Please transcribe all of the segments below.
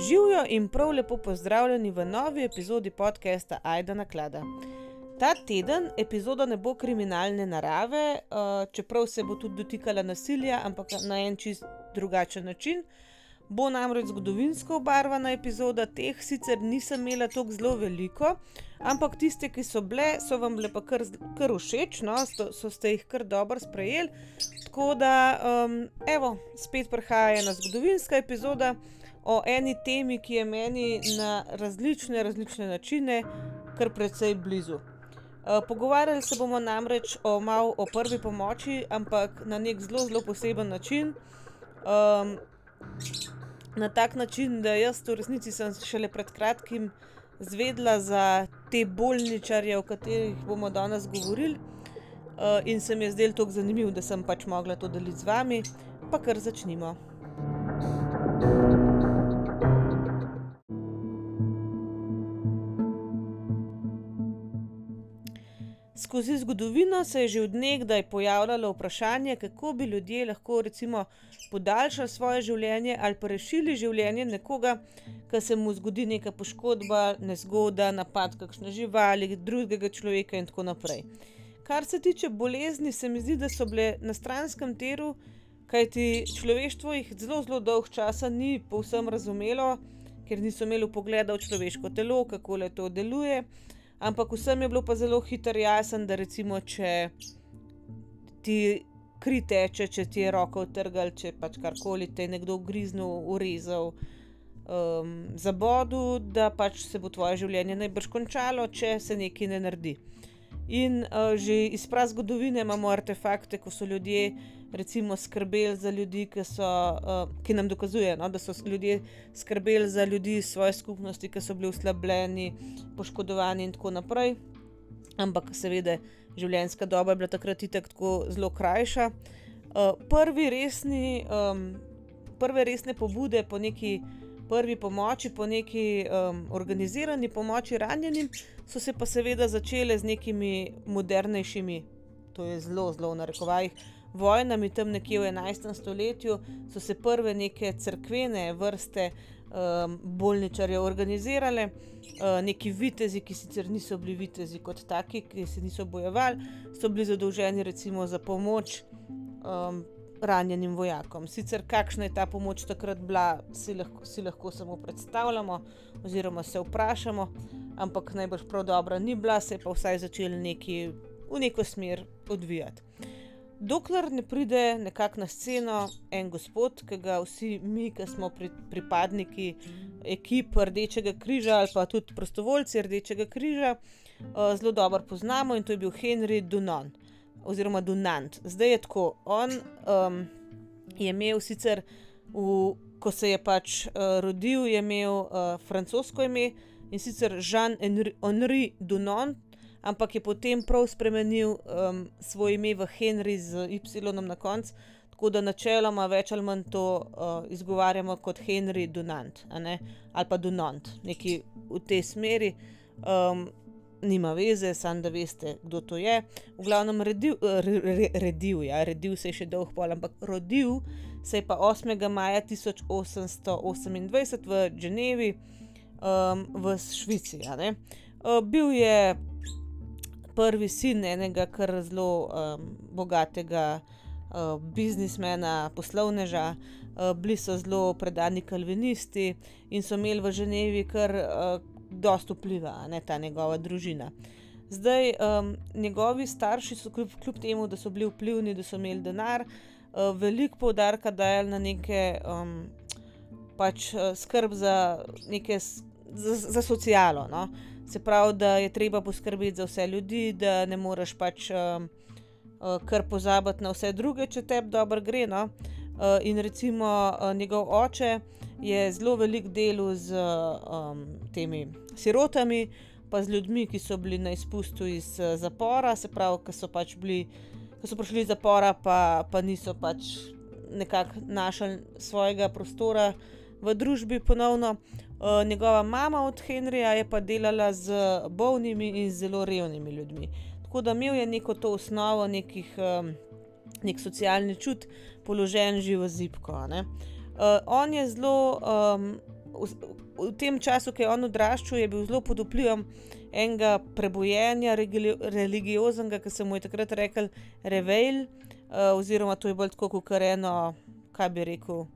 Živijo in prav lepo pozdravljeni v novi epizodi podcasta Aida Naklada. Ta teden epizoda ne bo kriminalne narave, uh, čeprav se bo tudi dotikala nasilja, ampak na en čist drugačen način. Bo namreč zgodovinsko obarvana epizoda, teh sicer nisem imela tako zelo veliko, ampak tiste, ki so bile, so vam bile pa kar, kar všeč, no, so, so ste jih kar dobro sprejeli. Tako da, um, evo, spet prihaja ena zgodovinska epizoda o eni temi, ki je meni na različne, različne načine kar precej blizu. Uh, pogovarjali se bomo namreč o, mal, o prvi pomoči, ampak na nek zelo, zelo poseben način. Um, na tak način, da jaz v resnici sem šele pred kratkim zvedla za te bolničarje, o katerih bomo danes govorili. Uh, in se mi je zdelo tako zanimivo, da sem pač mogla to deliti z vami, pa kar začnimo. Skozi zgodovino se je že odnegdaj pojavljalo vprašanje, kako bi ljudje lahko recimo podaljšali svoje življenje ali pa rešili življenje nekoga, ki se mu zgodi neka poškodba, nezgoda, napad kakšne živali, drugega človeka in tako naprej. Kar se tiče bolezni, se mi zdi, da so bile na stranskem teru, kajti človeštvo jih zelo, zelo dolg časa ni povsem razumelo, ker niso imeli pogleda v človeško telo, kako le to deluje. Ampak vsem je bilo pa zelo hitro jasno, da recimo, če ti kri teče, če ti je roko utrgal, če pač karkoli te je nekdo griznil, urezal, um, zabodel, da pač se bo tvoje življenje najbrž končalo, če se nekaj ne naredi. In uh, že iz prav zgodovine imamo artefakte, ko so ljudje recimo skrbeli za ljudi, ki, so, uh, ki nam dokazujejo, no, da so ljudje skrbeli za ljudi svoje skupnosti, ki so bili uslabljeni, poškodovani in tako naprej. Ampak seveda življenjska doba je bila takrat tako zelo krajša. Uh, prvi resni, um, prve resne pobude po neki prvi pomoči, po neki um, organizirani pomoči ranjenim, so se pa seveda začele z nekimi modernejšimi, to je zelo, zelo v narekovajih vojnami, tam nekje v 11. stoletju, so se prve neke crkvene vrste um, bolničarjev organizirale, uh, neki vitezi, ki sicer niso bili vitezi kot taki, ki se niso bojevali, so bili zadolženi recimo za pomoč. Um, Ranjenim vojakom. Sicer kakšna je ta pomoč takrat bila, si lahko, si lahko samo predstavljamo, oziroma se vprašamo, ampak najbrž prav dobra ni bila, se je pa vsaj začel neki v neko smer odvijati dokler ne pride nekako na sceno en gospod, ki ga vsi mi, ki smo pri, pripadniki ekip Rdečega križa ali pa tudi prostovoljci Rdečega križa, uh, zelo dobro poznamo in to je bil Henry Dunan oziroma Dunant. Zdaj je tako, on um, je imel sicer, v, ko se je pač uh, rodil, je imel uh, francosko ime in sicer Jean-Henri Dunant ampak je potem prav spremenil um, svoje ime v Henry z Y na koncu, tako da načeloma več ali manj to uh, izgovarjamo kot Henry Dunant ali pa Dunant, nekaj v tej smeri. Um, Nima veze, samo da veste, kdo to je. V glavnem, redil, re, redil, ja, redil se je še dolgo pol, ampak rodil se je pa 8. maja 1828 v Ženevi, um, v Švici. Uh, bil je prvi sin enega kar zelo um, bogatega uh, biznismena, poslovneža, uh, bili so zelo predani kalvinisti in so imeli v Ženevi kar uh, dosta vpliva, ne ta njegova družina. Zdaj, um, njegovi starši so kljub, kljub temu, da so bili vplivni, da so imeli denar, uh, veliko poudarka dajali na neke um, pač, uh, skrb za, neke, za, za socialo. No? Se pravi, da je treba poskrbeti za vse ljudi, da ne moreš pač uh, uh, kar pozabiti na vse druge, če te dobro gre. No? Uh, in recimo uh, njegov oče je zelo velik del z um, temi sirotami, pa z ljudmi, ki so bili na izpustu iz uh, zapora, se pravi, ki so pač bili, ki so prišli iz zapora, pa, pa niso pač nekako našli svojega prostora v družbi ponovno. Uh, njegova mama od Henrija je pa delala z bolnimi in zelo revnimi ljudmi. Tako da imel je neko to osnovo, nekih, um, nek socialni čut, položen že v zipko. Uh, on je zelo um, v, v tem času, ki je on odraščal, je bil zelo pod vplivom enega prebojenja religioznega, ki se mu je takrat rekel Reveil, uh, oziroma to je bolj tako kot eno, kaj bi rekel,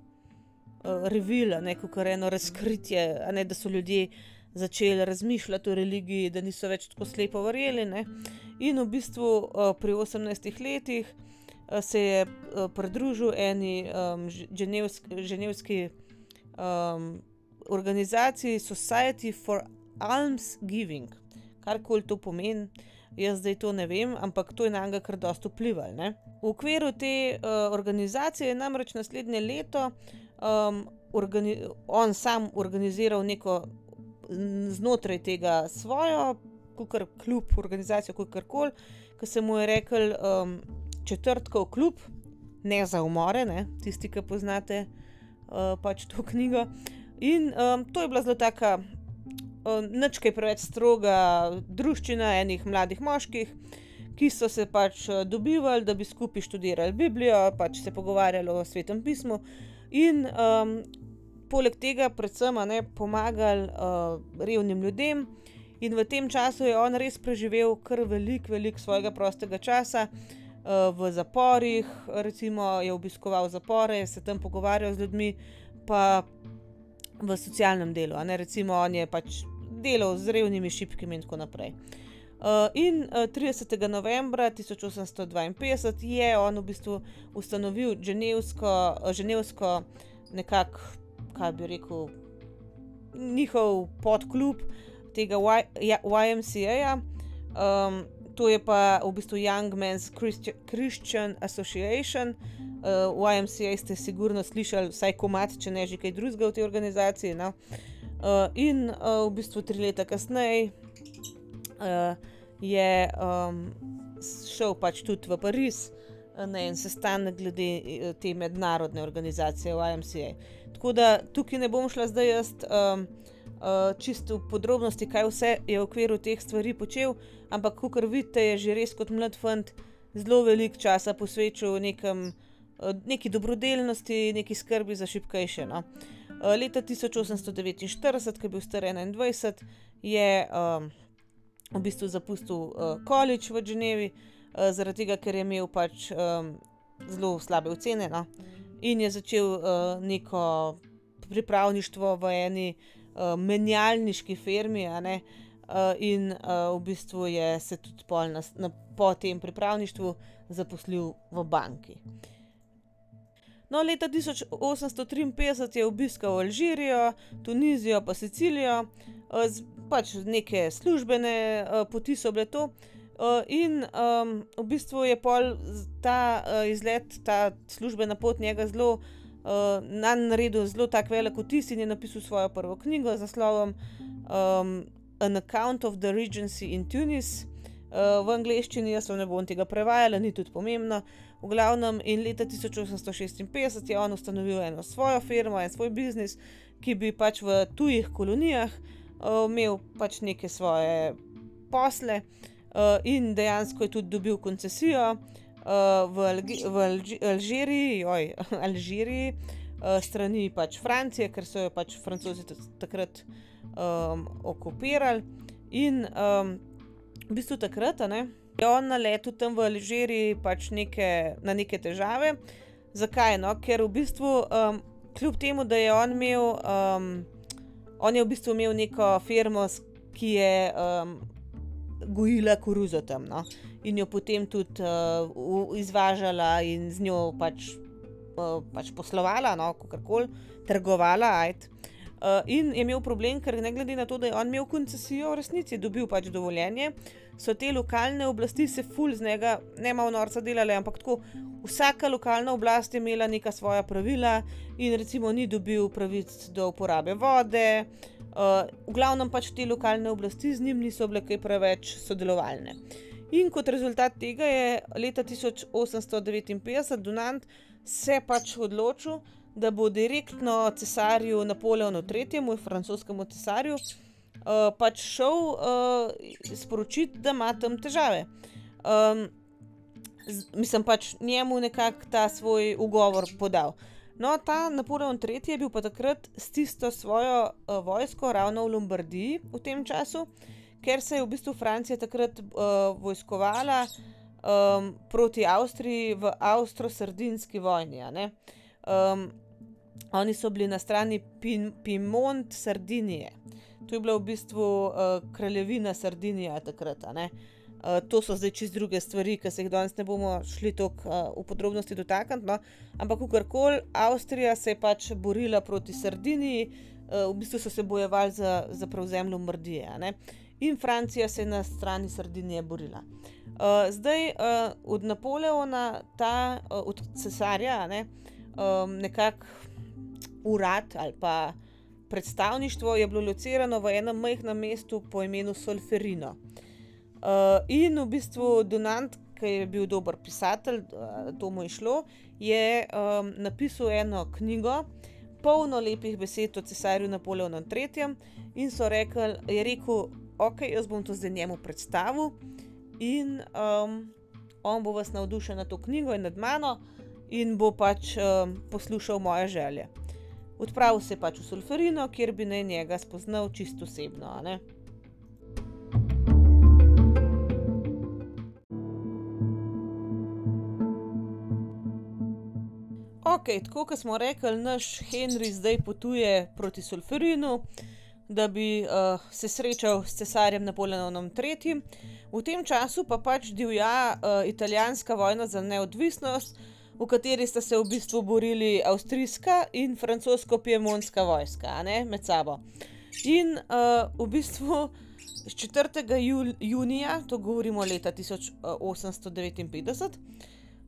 revila, neko kar eno razkritje, ne da so ljudje začeli razmišljati o religiji, da niso več tako slepo verjeli. Ne? In v bistvu uh, pri 18 letih uh, se je uh, pridružil eni um, ženevski, ženevski um, organizaciji Society for Alms Giving, kar koli to pomeni. Jaz zdaj to ne vem, ampak to je na njega kar dosto vplivalo. V okviru te uh, organizacije je namreč naslednje leto um, on sam organiziral neko znotraj tega svojo, kukar klub, organizacijo, kakor koli, ki se mu je rekel um, četrtkov klub, ne za umore, ne, tisti, ki poznate uh, pač to knjigo. In um, to je bila zelo taka, um, nečkaj preveč stroga družščina enih mladih moških. Ki so se pač uh, dobivali, da bi skupaj študirali Biblijo, pač se pogovarjali o svetem pismu, in um, poleg tega, predvsem, ne, pomagali uh, revnim ljudem. In v tem času je on res preživel kar velik, velik svojega prostega časa uh, v zaporih, recimo je obiskoval zapore, se tam pogovarjal z ljudmi, pa v socialnem delu. Ne, recimo on je pač delal z revnimi šipkami in tako naprej. In uh, 30. novembra 1852 je on v bistvu ustanovil ženevsko, ženevsko nekako kaj bi rekel, njihov podklub tega YMCA-ja. Um, to je pa v bistvu Young Men's Christian Association. Uh, YMCA ste sigurno slišali, vsaj komat, če ne že kaj drugega v tej organizaciji. No? Uh, in uh, v bistvu tri leta kasneje uh, je um, šel pač tudi v Pariz na en sestanek glede uh, te mednarodne organizacije YMCA. Tako da tukaj ne bom šla zdaj jaz um, uh, čisto v podrobnosti, kaj vse je v okviru teh stvari počel, ampak kot vidite, je že res kot mlad fant zelo velik časa posvečal nekem, uh, neki dobrodelnosti, neki skrbi za šipkejše. No. Uh, leta 1849, ko je bil star 21, je um, v bistvu zapustil količ uh, v Ženevi, uh, zaradi tega, ker je imel pač um, zelo slabe ocene. No in je začel uh, neko pripravništvo v eni uh, menjalniški firmi, uh, in uh, v bistvu je se tudi na, na, po tem pripravništvu zaposlil v banki. No, leta 1853 je obiskal Alžirijo, Tunizijo, pa Sicilijo, pač neke službene poti so bile to, Uh, in um, v bistvu je pol ta uh, izlet, ta službena pot njega zelo uh, naredil, zelo tak velik vtis in je napisal svojo prvo knjigo z naslovom um, An Account of the Regency in Tunis. V angleščini jaz ne bom tega prevajala, ni tudi pomembno. V glavnem, in leta 1856 je on ustanovil eno svojo firmo, en svoj biznis, ki bi pač v tujih kolonijah uh, imel pač neke svoje posle. Uh, in dejansko je tudi dobil koncesijo uh, v, Algi v Alži Alžiriji, oj, Alžiriji, uh, strani pač Francije, ker so jo pač francozi takrat um, okupirali. In um, v bistvu takrat ne, je on na letu tam v Alžiriji pač neke, na neke težave. Zakaj? No? Ker v bistvu, um, kljub temu, da je on imel, um, on je v bistvu imel neko firmo, ki je um, gojila koruzo tam no? in jo potem tudi uh, izvažala in z njo pač, uh, pač poslovala, no? kako koli, trgovala. Uh, in je imel problem, ker ne glede na to, da je on imel koncesijo, v resnici je dobil pač dovoljenje, so te lokalne oblasti se ful z njega, ne malo norca delale, ampak tako. Vsaka lokalna oblast je imela neka svoja pravila, in recimo ni dobil pravic do uporabe vode, uh, Uh, v glavnem pač te lokalne oblasti z njim niso bile kaj preveč sodelovalne. In kot rezultat tega je leta 1859 Donant se pač odločil, da bo direktno cesarju Napoleonu III., francoskemu cesarju, uh, pač šel uh, sporočiti, da ima tam težave. Um, z, mislim pač njemu nekako ta svoj ugovor podal. No, ta Napoleon III je bil pa takrat s tisto svojo uh, vojsko ravno v Lombardiji v tem času, ker se je v bistvu Francija takrat uh, vojskovala um, proti Avstriji v Avstro-Sardinski vojni. Um, oni so bili na strani Pimont, Sardinije. To je bila v bistvu uh, kraljevina Sardinija takrat. Uh, to so zdaj čist druge stvari, ki se jih danes ne bomo šli tako uh, v podrobnosti dotakniti. No? Ampak, kakorkoli, Avstrija se je pač borila proti Sardiniji, uh, v bistvu so se bojevali za, za prevzem Lombardije. In Francija se je na strani Sardinije borila. Uh, zdaj uh, od Napoleona, ta, uh, od cesarja, ne, um, nekako urad ali pa predstavništvo je bilo locirano v enem majhnem mestu po imenu Solferino. Uh, in v bistvu Donant, ki je bil dober pisatelj, uh, to mu je šlo, je um, napisal eno knjigo, polno lepih besed o cesarju Napoleonu III. in so rekli, je rekel, ok, jaz bom to zdaj njemu predstavil in um, on bo vas navdušen na to knjigo in nad mano in bo pač um, poslušal moje želje. Odpravil se je pač v Sulferino, kjer bi naj njega spoznal čisto osebno. Ok, tako kot smo rekli, naš Henry zdaj potuje proti Sulferinu, da bi uh, se srečal s cesarjem Napoleonom III. V tem času pa pač divja uh, italijanska vojna za neodvisnost, v kateri sta se v bistvu borili avstrijska in francosko-piemontska vojska ne, med sabo. In uh, v bistvu 4. Jul, junija, to govorimo leta 1859,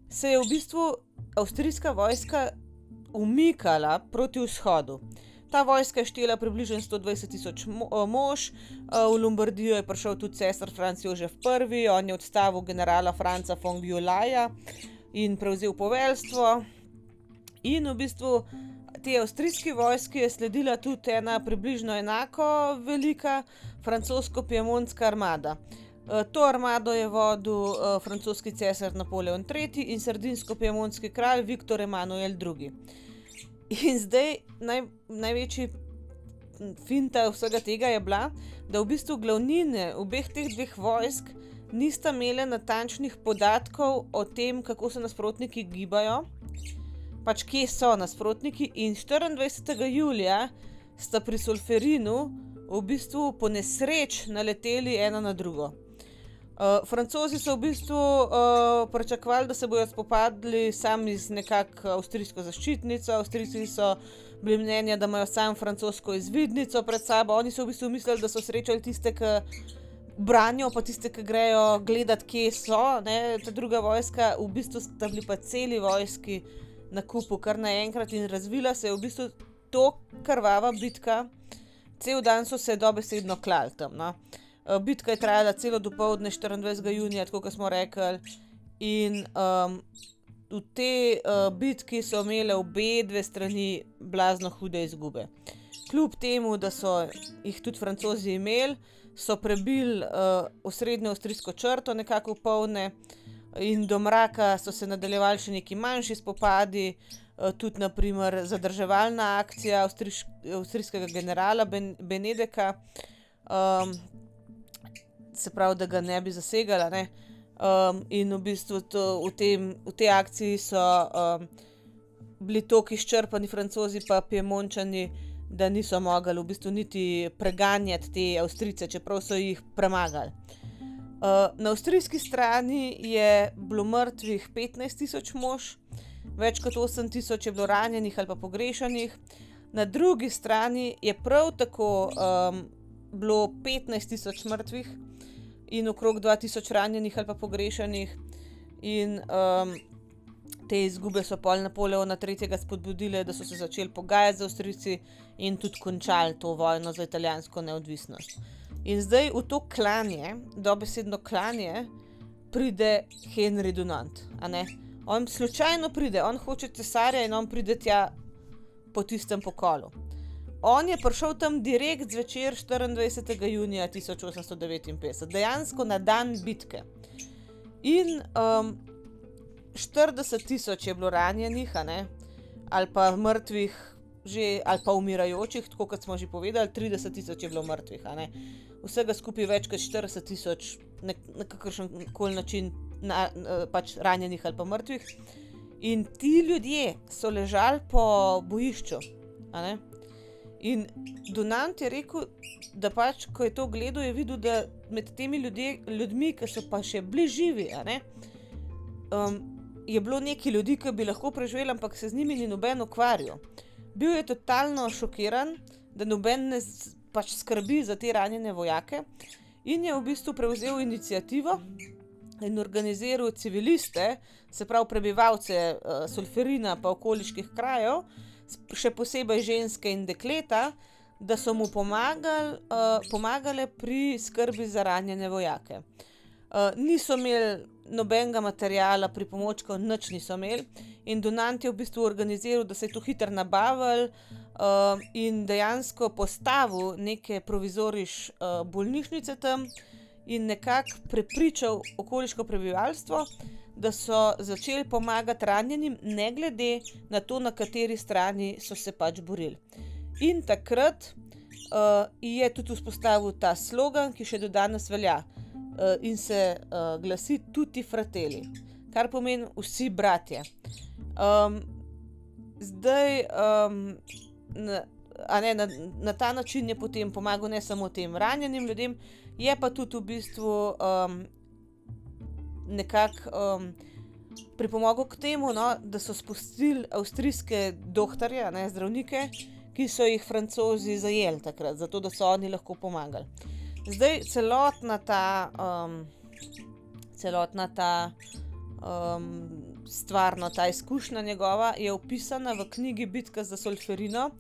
se je v bistvu avstrijska vojska umikala proti vzhodu. Ta vojska je štela približno 120 tisoč mo mož, v Lombardijo je prišel tudi cesar Franc Jožef I., on je odstavil generala Franca von Gjulaja in prevzel poveljstvo. In v bistvu te avstrijske vojske je sledila tudi ena približno enako velika francosko-piemontska armada. E, to armado je vodil uh, francoski cesar Napoleon III. in sardinsko-piemontski kralj Viktor Emanuel II. In zdaj naj, največji finta vsega tega je bila, da v bistvu glavnine obeh teh dveh vojsk nista imeli natančnih podatkov o tem, kako se nasprotniki gibajo, pač kje so nasprotniki. In 24. julija sta pri Solferinu v bistvu po nesreč naleteli ena na drugo. Uh, Francozi so v bistvu uh, pričakovali, da se bodo spopadli sami z nekakšno avstrijsko zaščitnico. Avstrijci so bili mnenja, da imajo samo francosko izvidnico pred sabo. Oni so v bistvu mislili, da so srečali tiste, ki branijo, pa tiste, ki grejo gledat, kje so. Ne? Ta druga vojska, v bistvu sta bili pa celi vojski na kupu, kar naenkrat in razvila se je v bistvu to krvava bitka. Cel dan so se dobesedno klali tam. No? Eh, bitka je trajala celo dopoledne 24. junija, tako kot smo rekli. In um, v tej uh, bitki so imele obe dve strani blazno hude izgube. Kljub temu, da so jih tudi francozi imeli, so prebili uh, osrednjo avstrijsko črto, nekako polne, in do mraka so se nadaljevali še neki manjši spopadi, uh, tudi naprimer zadrževalna akcija avstriš, avstrijskega generala ben, Benedeka, um, se pravi, da ga ne bi zasegala. Ne? Um, in v bistvu to, v, tem, v tej akciji so um, bili tako izčrpani, francozi pa piemončani da niso mogli v bistvu niti preganjati te Avstrijce, čeprav so jih premagali. Uh, na avstrijski strani je bilo mrtvih 15 tisoč mož, več kot 8 tisoč je bilo ranjenih ali pa pogrešanih, na drugi strani je prav tako um, bilo 15 tisoč mrtvih in okrog 2 tisoč ranjenih ali pa pogrešanih. In um, te izgube so pol Napoleona III. spodbudile, da so se začeli pogajati z Avstrijci in tudi končali to vojno za italijansko neodvisnost. In zdaj v to klanje, dobesedno klanje, pride Henry Dunant. On slučajno pride, on hoče cesarja in on pride tja po tistem pokolu. On je prišel tam direkt zvečer 24. junija 1859, dejansko na dan bitke. In um, 40 tisoč je bilo ranjenih, ali pa mrtvih, že, ali pa umirajočih, tako kot smo že povedali, 30 tisoč je bilo mrtvih. Vsega skupaj več kot 40 tisoč na, na kakršen koli način na, na, pač ranjenih ali pa mrtvih. In ti ljudje so ležali po bojišču. In Donant je rekel, da pač, ko je to gledal, je videl, da med temi ljudje, ljudmi, ki so pa še bližjivi, um, je bilo nekaj ljudi, ki bi lahko preživeli, ampak se z njimi ni noben ukvarjal. Bil je totalno šokiran, da noben ne pač skrbi za te ranjene vojake, in je v bistvu prevzel inicijativo in organiziral civiliste, se pravi prebivalce uh, Sulferina in okoliških krajev še posebej ženske in dekleta, da so mu pomagali, uh, pomagale pri skrbi za ranjene vojake. Uh, niso imeli nobenega materijala, pri pomočku, nič niso imeli, in Donant je v bistvu organiziral, da se je to hitro nabavil uh, in dejansko postavil neke provizoriške uh, bolnišnice tam in nekako prepričal okoliško prebivalstvo, da so začeli pomagati ranjenim, ne glede na to, na kateri strani so se pač borili. In takrat uh, je tudi vzpostavil ta slogan, ki še do danes velja in se uh, glasi Tutti Fratelli, kar pomeni vsi bratje. Um, zdaj, um, na, ne, na, na ta način je potem pomagal ne samo tem ranjenim ljudem, je pa tudi v bistvu. Um, nekako um, pripomogel k temu, no, da so spustili avstrijske doktorje, ne, zdravnike, ki so jih francozi zajeli takrat, zato da so oni lahko pomagali. Zdaj celotna ta, um, celotna ta um, stvar, no, ta izkušnja njegova je opisana v knjigi Bitka za Solferino.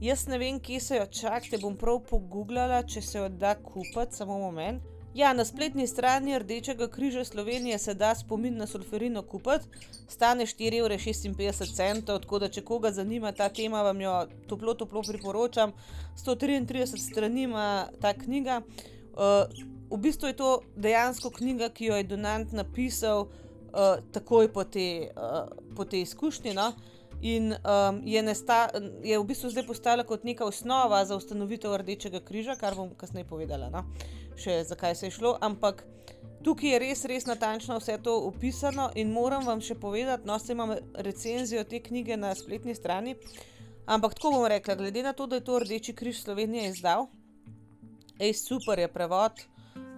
Jaz ne vem, kje se jo čakate, bom prav pogooglala, če se jo da kupiti, samo moment. Ja, na spletni strani Rdečega križa Slovenije se da spomin na sulferino kupiti, stane 4,56 evra, tako da če koga zanima ta tema, vam jo toplo, toplo priporočam. 133 strani ima ta knjiga. Uh, v bistvu je to dejansko knjiga, ki jo je Donant napisal uh, takoj po tej uh, te izkušnji. No? In um, je, nesta, je v bistvu zdaj postala kot neka osnova za ustanovitev Rdečega križa, kar bom kasneje povedala. No? Še zakaj se je šlo, ampak tukaj je res, res natančno vse to opisano in moram vam še povedati, no, se imam recenzijo te knjige na spletni strani. Ampak tako bom rekla, glede na to, da je to Rdeči križ Slovenije izdal, je super, je prevod,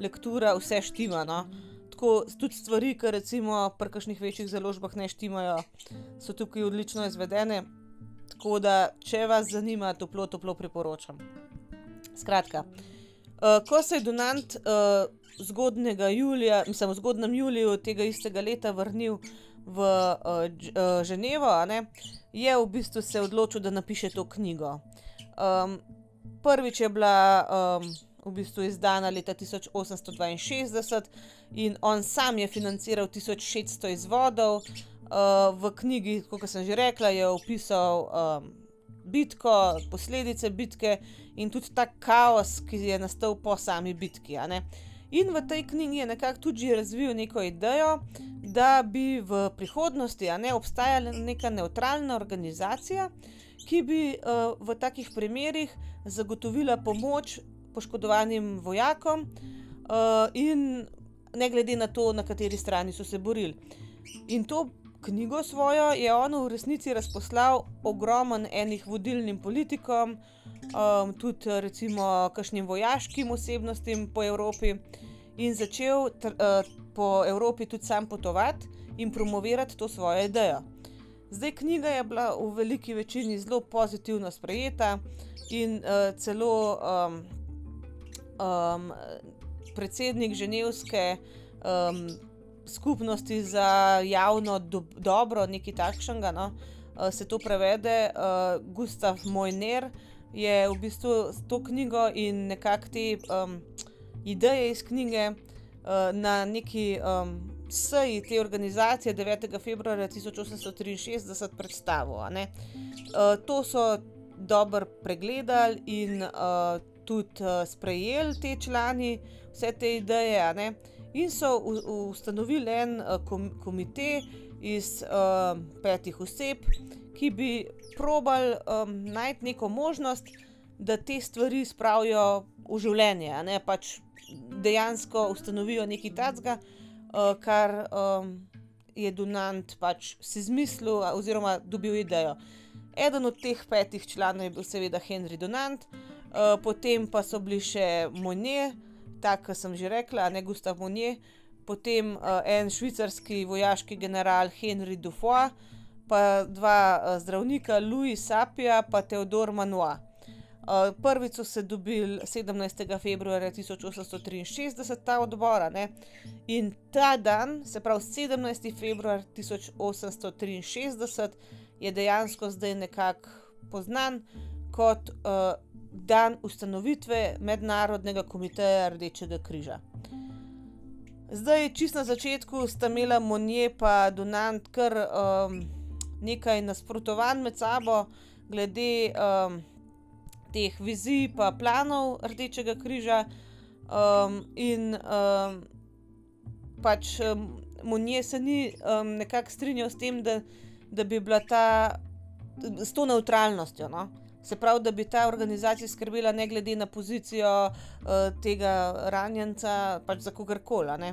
lektura, vse štima. No. Tako tudi stvari, ki recimo pri kakšnih večjih založbah ne štimajo, so tukaj odlično izvedene. Tako da, če vas zanima, toplo, toplo priporočam. Skratka. Uh, ko se je Donant uh, zgodnega julija, mislim, v zgodnem juliju tega istega leta vrnil v uh, uh, Ženevo, ne, je v bistvu se odločil, da napiše to knjigo. Um, prvič je bila um, v bistvu izdana leta 1862 in on sam je financiral 1600 izvodov. Uh, v knjigi, kot sem že rekla, je opisal um, bitko, posledice bitke in tudi ta kaos, ki je nastal po sami bitki. In v tej knjigi je nekako tudi razvil neko idejo, da bi v prihodnosti ne, obstajala neka neutralna organizacija, ki bi uh, v takih primerih zagotovila pomoč poškodovanim vojakom, uh, in ne glede na to, na kateri strani so se borili. In to knjigo svojo je on v resnici razposlal ogromen enih vodilnim politikom, um, tudi recimo kakšnim vojaškim osebnostim po Evropi in začel tr, uh, po Evropi tudi sam potovati in promovirati to svojo idejo. Zdaj, knjiga je bila v veliki večini zelo pozitivno sprejeta in uh, celo um, um, predsednik Ženevske um, skupnosti za javno do dobro, nekaj takšnega, no, uh, se to prevede, uh, Gustav Mojner je v bistvu to knjigo in nekako te um, ideje iz knjige uh, na neki um, seji te organizacije 9. februarja 1863 predstavil. Uh, to so dobro pregledali in uh, tudi uh, sprejeli te člani, vse te ideje. In so ustanovili en uh, kom komitej iz uh, petih oseb, ki bi probali um, najti neko možnost, da te stvari spravijo v življenje, ne pač dejansko ustanovijo nekaj takega, uh, kar um, je Dunant pač si izmislil oziroma dobil idejo. Eden od teh petih članov je bil seveda Henry Dunant, uh, potem pa so bili še Monier, tako kot sem že rekla, ne Gustav Monier, potem uh, en švicarski vojaški general Henry Dufoy, pa dva uh, zdravnika Louis Sapia in Theodor Manoa. Uh, prvič so se dobili 17. februarja 1863, ta odbor, in ta dan, se pravi 17. februar 1863, je dejansko zdaj nekako poznan kot uh, dan ustanovitve Mednarodnega komiteja Rdečega križa. Zdaj, čist na začetku sta imela Monje in Donant kar um, nekaj nasprotovanj med sabo, glede um, teh vizij in planov Rdečega križa. Um, in um, pač um, Monje se ni um, nekako strinjal s tem, da, da bi bila ta s to neutralnostjo. No? Se pravi, da bi ta organizacija skrbela ne glede na pozicijo uh, tega ranjenca, pač za kogarkoli.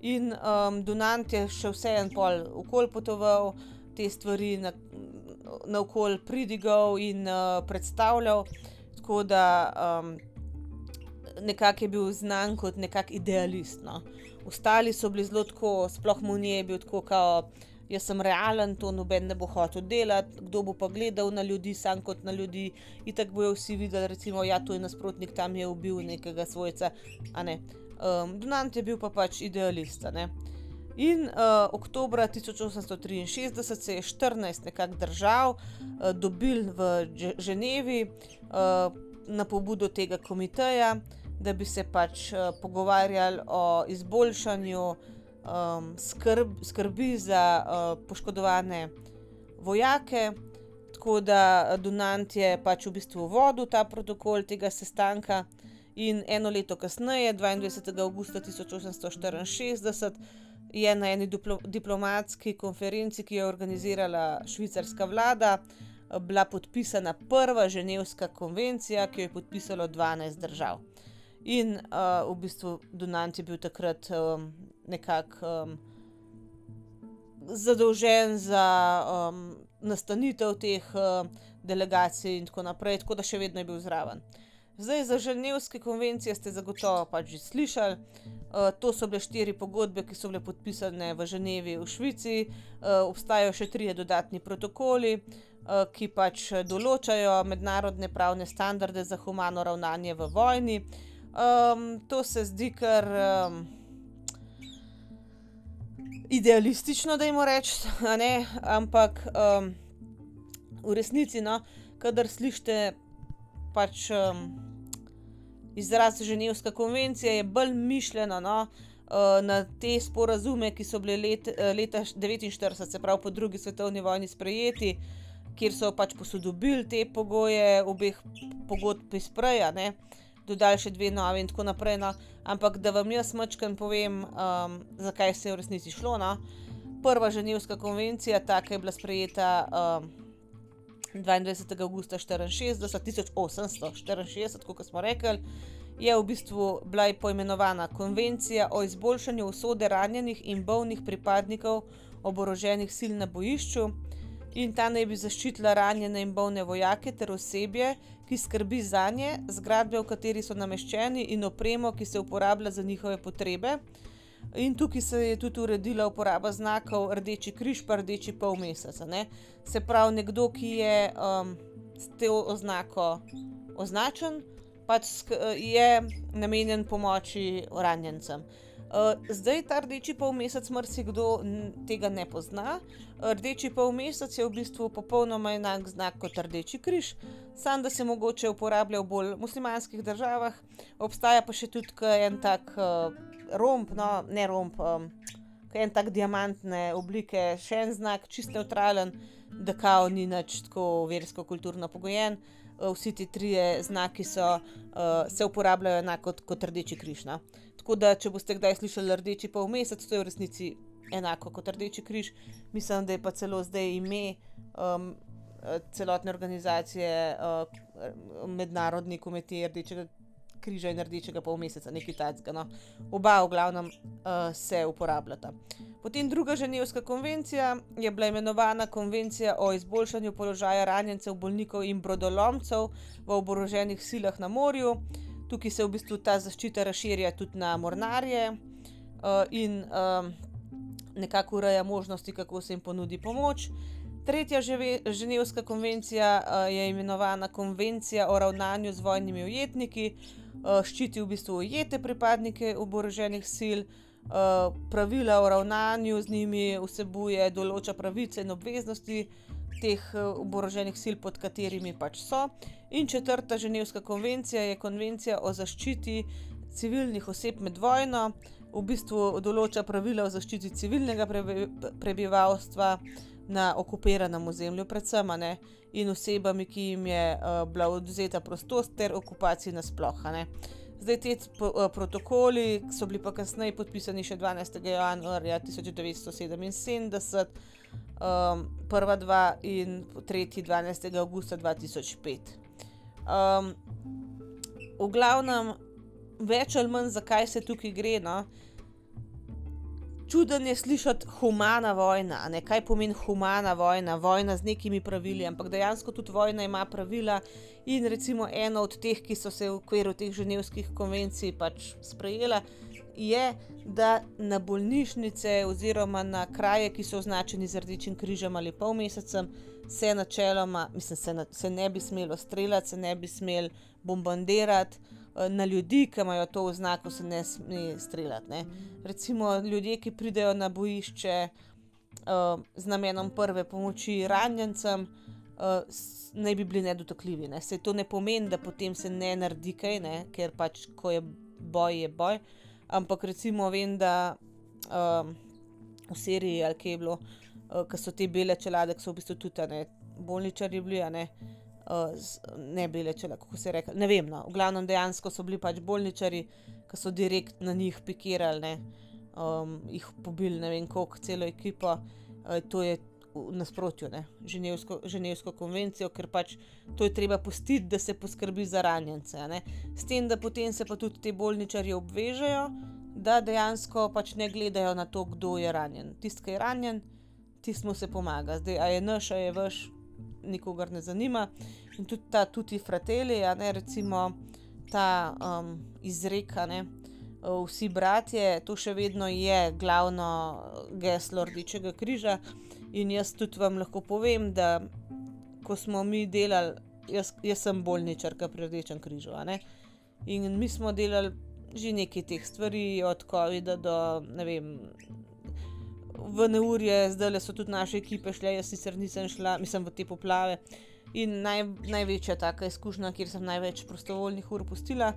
In um, Donant je še vseeno pol okol potoval te stvari na, na okol pridigal in uh, predstavljal, tako da um, nekako je bil znan kot nekak idealist. No. Ostali so bili zelo tako, sploh mu ni bil tako, kot jaz sem realen, to noben ne bo hotel delati, kdo bo pa gledal na ljudi, sam kot na ljudi. In tako bojo vsi videli, recimo, ja, to je nasprotnik, tam je ubil nekega svojca. Um, Donant je bil pa pač idealist. In uh, oktober 1863 se je 14 nekakšnih držav uh, dobil v Ženevi uh, na pobudo tega komiteja, da bi se pač uh, pogovarjali o izboljšanju um, skrb, skrbi za uh, poškodovane vojake. Tako da Donant je pač v bistvu vodil ta protokol tega sestanka. In eno leto kasneje, 22. augusta 1864, je na eni diplo diplomatski konferenci, ki jo je organizirala švicarska vlada, bila podpisana prva Ženevska konvencija, ki jo je podpisalo 12 držav. In uh, v bistvu Donant je bil takrat um, nekako um, zadolžen za um, nastanitev teh uh, delegacij in tako naprej, tako da še vedno je bil zraven. Zdaj za Ženevske konvencije ste zagotovo pač že slišali. Uh, to so bile štiri pogodbe, ki so bile podpisane v Ženevi v Švici, uh, obstajajo še tri dodatni protokoli, uh, ki pač določajo mednarodne pravne standarde za humano ravnanje v vojni. Um, to se zdi kar. Um, idealistično, da jim rečem, ampak um, v resnici, no, kadar slišite pač, um, izraz Ženevska konvencija, je bolj mišljeno no, uh, na te sporazume, ki so bile let, leta 1949, se pravi po drugi svetovni vojni, sprejeti, kjer so pač posodobili te pogoje, obeh pogodb iz preja dodali še dve nove in tako naprej. No. Ampak da vam jaz mačkam povem, um, zakaj se je v resnici šlo. No. Prva Ženevska konvencija, ta, ki je bila sprejeta um, 22. augusta 1864, 1864, kot smo rekli, je v bistvu bila poimenovana Konvencija o izboljšanju usode ranjenih in bolnih pripadnikov oboroženih sil na bojišču in ta naj bi zaščitila ranjene in bolne vojake ter osebje, ki skrbi za nje, zgradbe, v kateri so nameščeni in opremo, ki se uporablja za njihove potrebe. In tukaj se je tudi uredila uporaba znakov Rdeči križ, pa Rdeči pol meseca. Ne? Se pravi, nekdo, ki je um, s to oznako označen, pač je namenjen pomoči ranjencem. Uh, zdaj ta rdeči polmesec, marsikdo tega ne pozna. Rdeči polmesec je v bistvu popolnoma enak znak kot rdeči križ, samo da se mogoče uporablja v bolj muslimanskih državah. Obstaja pa še tudi en tak uh, romb, no ne romb, um, en tak diamantne oblike, še en znak, čist neutralen, da kao ni nič tako versko-kulturno pogojen. Uh, vsi ti trije znaki so, uh, se uporabljajo enako kot, kot rdeči križ. No? Tako da, če boste kdaj slišali rdeči pol mesec, to je v resnici enako kot Rdeči križ, mislim, da je pa celo zdaj ime um, celotne organizacije, uh, mednarodni komitej Rdečega križa in Rdečega pol meseca, nekaj tajnega. No. Oba, v glavnem, uh, se uporabljata. Potem druga Ženevska konvencija je bila imenovana Konvencija o izboljšanju položaja ranjencev, bolnikov in brodolomcev v oboroženih silah na morju. Tukaj se v bistvu ta zaščita razširja tudi na mornarje uh, in uh, nekako ureja možnosti, kako se jim ponudi pomoč. Tretja Ženevska konvencija uh, je imenovana Konvencija o ravnanju z vojnimi ujetniki, uh, ščiti v bistvu ujete pripadnike oboroženih sil, uh, pravila o ravnanju z njimi vsebuje, določa pravice in obveznosti teh oboroženih sil, pod katerimi pač so. In četrta Ženevska konvencija je Konvencija o zaščiti civilnih oseb med vojno, v bistvu določa pravila o zaščiti civilnega prebivalstva na okupiranem ozemlju, predvsem ne, in osebami, ki jim je uh, bila oduzeta prostost, ter okupaciji nasplošno. Zdaj, ti uh, protokoli so bili pa kasneje podpisani še 12. januarja 1977, um, prva dva in tretji 12. augusta 2005. Um, v glavnem, več ali manj, zakaj se tukaj gre. No? čuden je slišati humana vojna, ne kaj pomeni humana vojna, vojna z nekimi pravili, ampak dejansko tudi vojna ima pravila. In recimo eno od teh, ki so se v okviru teh ženevskih konvencij pač sprejela, je, da na bolnišnice oziroma na kraje, ki so označeni z rdečim križem ali pol mesecem, se načeloma, mislim, se, na, se ne bi smelo streljati, se ne bi smelo bombardirati na ljudi, ki imajo to oznako, se ne sme streljati. Ne. Recimo ljudje, ki pridejo na bojišče uh, z namenom prve pomoči ranjencem, uh, naj bi bili nedotokljivi. Ne. To ne pomeni, da potem se ne naredi kaj, ne, ker pač ko je boj, je boj. Ampak recimo vem, da um, v Siriji ali kje je bilo, uh, ki so te bele čelade, ki so v bistvu tudi ne, bolničari bili. Ne, uh, ne bile čele, kako se rekel. Ne vem, no. v glavnem dejansko so bili pač bolničari, ki so direkt na njih pikirali, ne, um, jih pobili, ne vem, koliko celo ekipo. Uh, to je v nasprotju z ženevsko, ženevsko konvencijo, ker pač to je treba pustiti, da se poskrbi za ranjence. Ne. S tem, da potem se pa tudi ti bolničari obvežejo, da dejansko pač ne gledajo na to, kdo je ranjen. Tisti, ki je ranjen, tisti mu se pomaga. Zdaj, a je naš, a je vaš, nikogar ne zanima. In tudi ta tuti fratelli, a ne recimo ta um, izreka, ne, vsi bratje, to še vedno je glavno geslo Rdečega križa. In jaz tudi vam lahko povem, da ko smo mi delali, jaz, jaz sem bolničarka pri Rdečem križu. In mi smo delali že nekaj teh stvari, od COVID-a do ne vem v neurje, zdaj so tudi naše ekipe šle, jaz sicer nisem šla, mislim v te poplave. In naj, največja taka izkušnja, kjer sem največ prostovoljnih ur postila,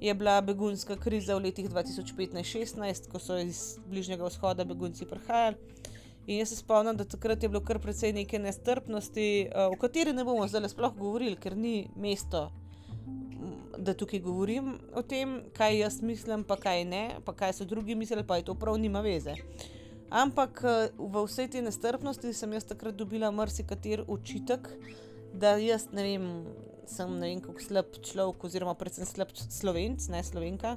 je bila begunska kriza v letih 2015-2016, ko so iz Bližnjega vzhoda begunci prihajali. In jaz se spomnim, da takrat je bilo kar precej neke nestrpnosti, uh, o kateri ne bomo zdaj sploh govorili, ker ni mesto, da tukaj govorim o tem, kaj jaz mislim, pa kaj ne, pa kaj so drugi mislili, pa je to prav nima veze. Ampak eh, v vsej tej nestrpnosti sem jaz takrat dobila marsikater očitek, da jaz ne vem, sem ne vem, kako slab človek, oziroma predvsem slab slovenc, ne slovenka,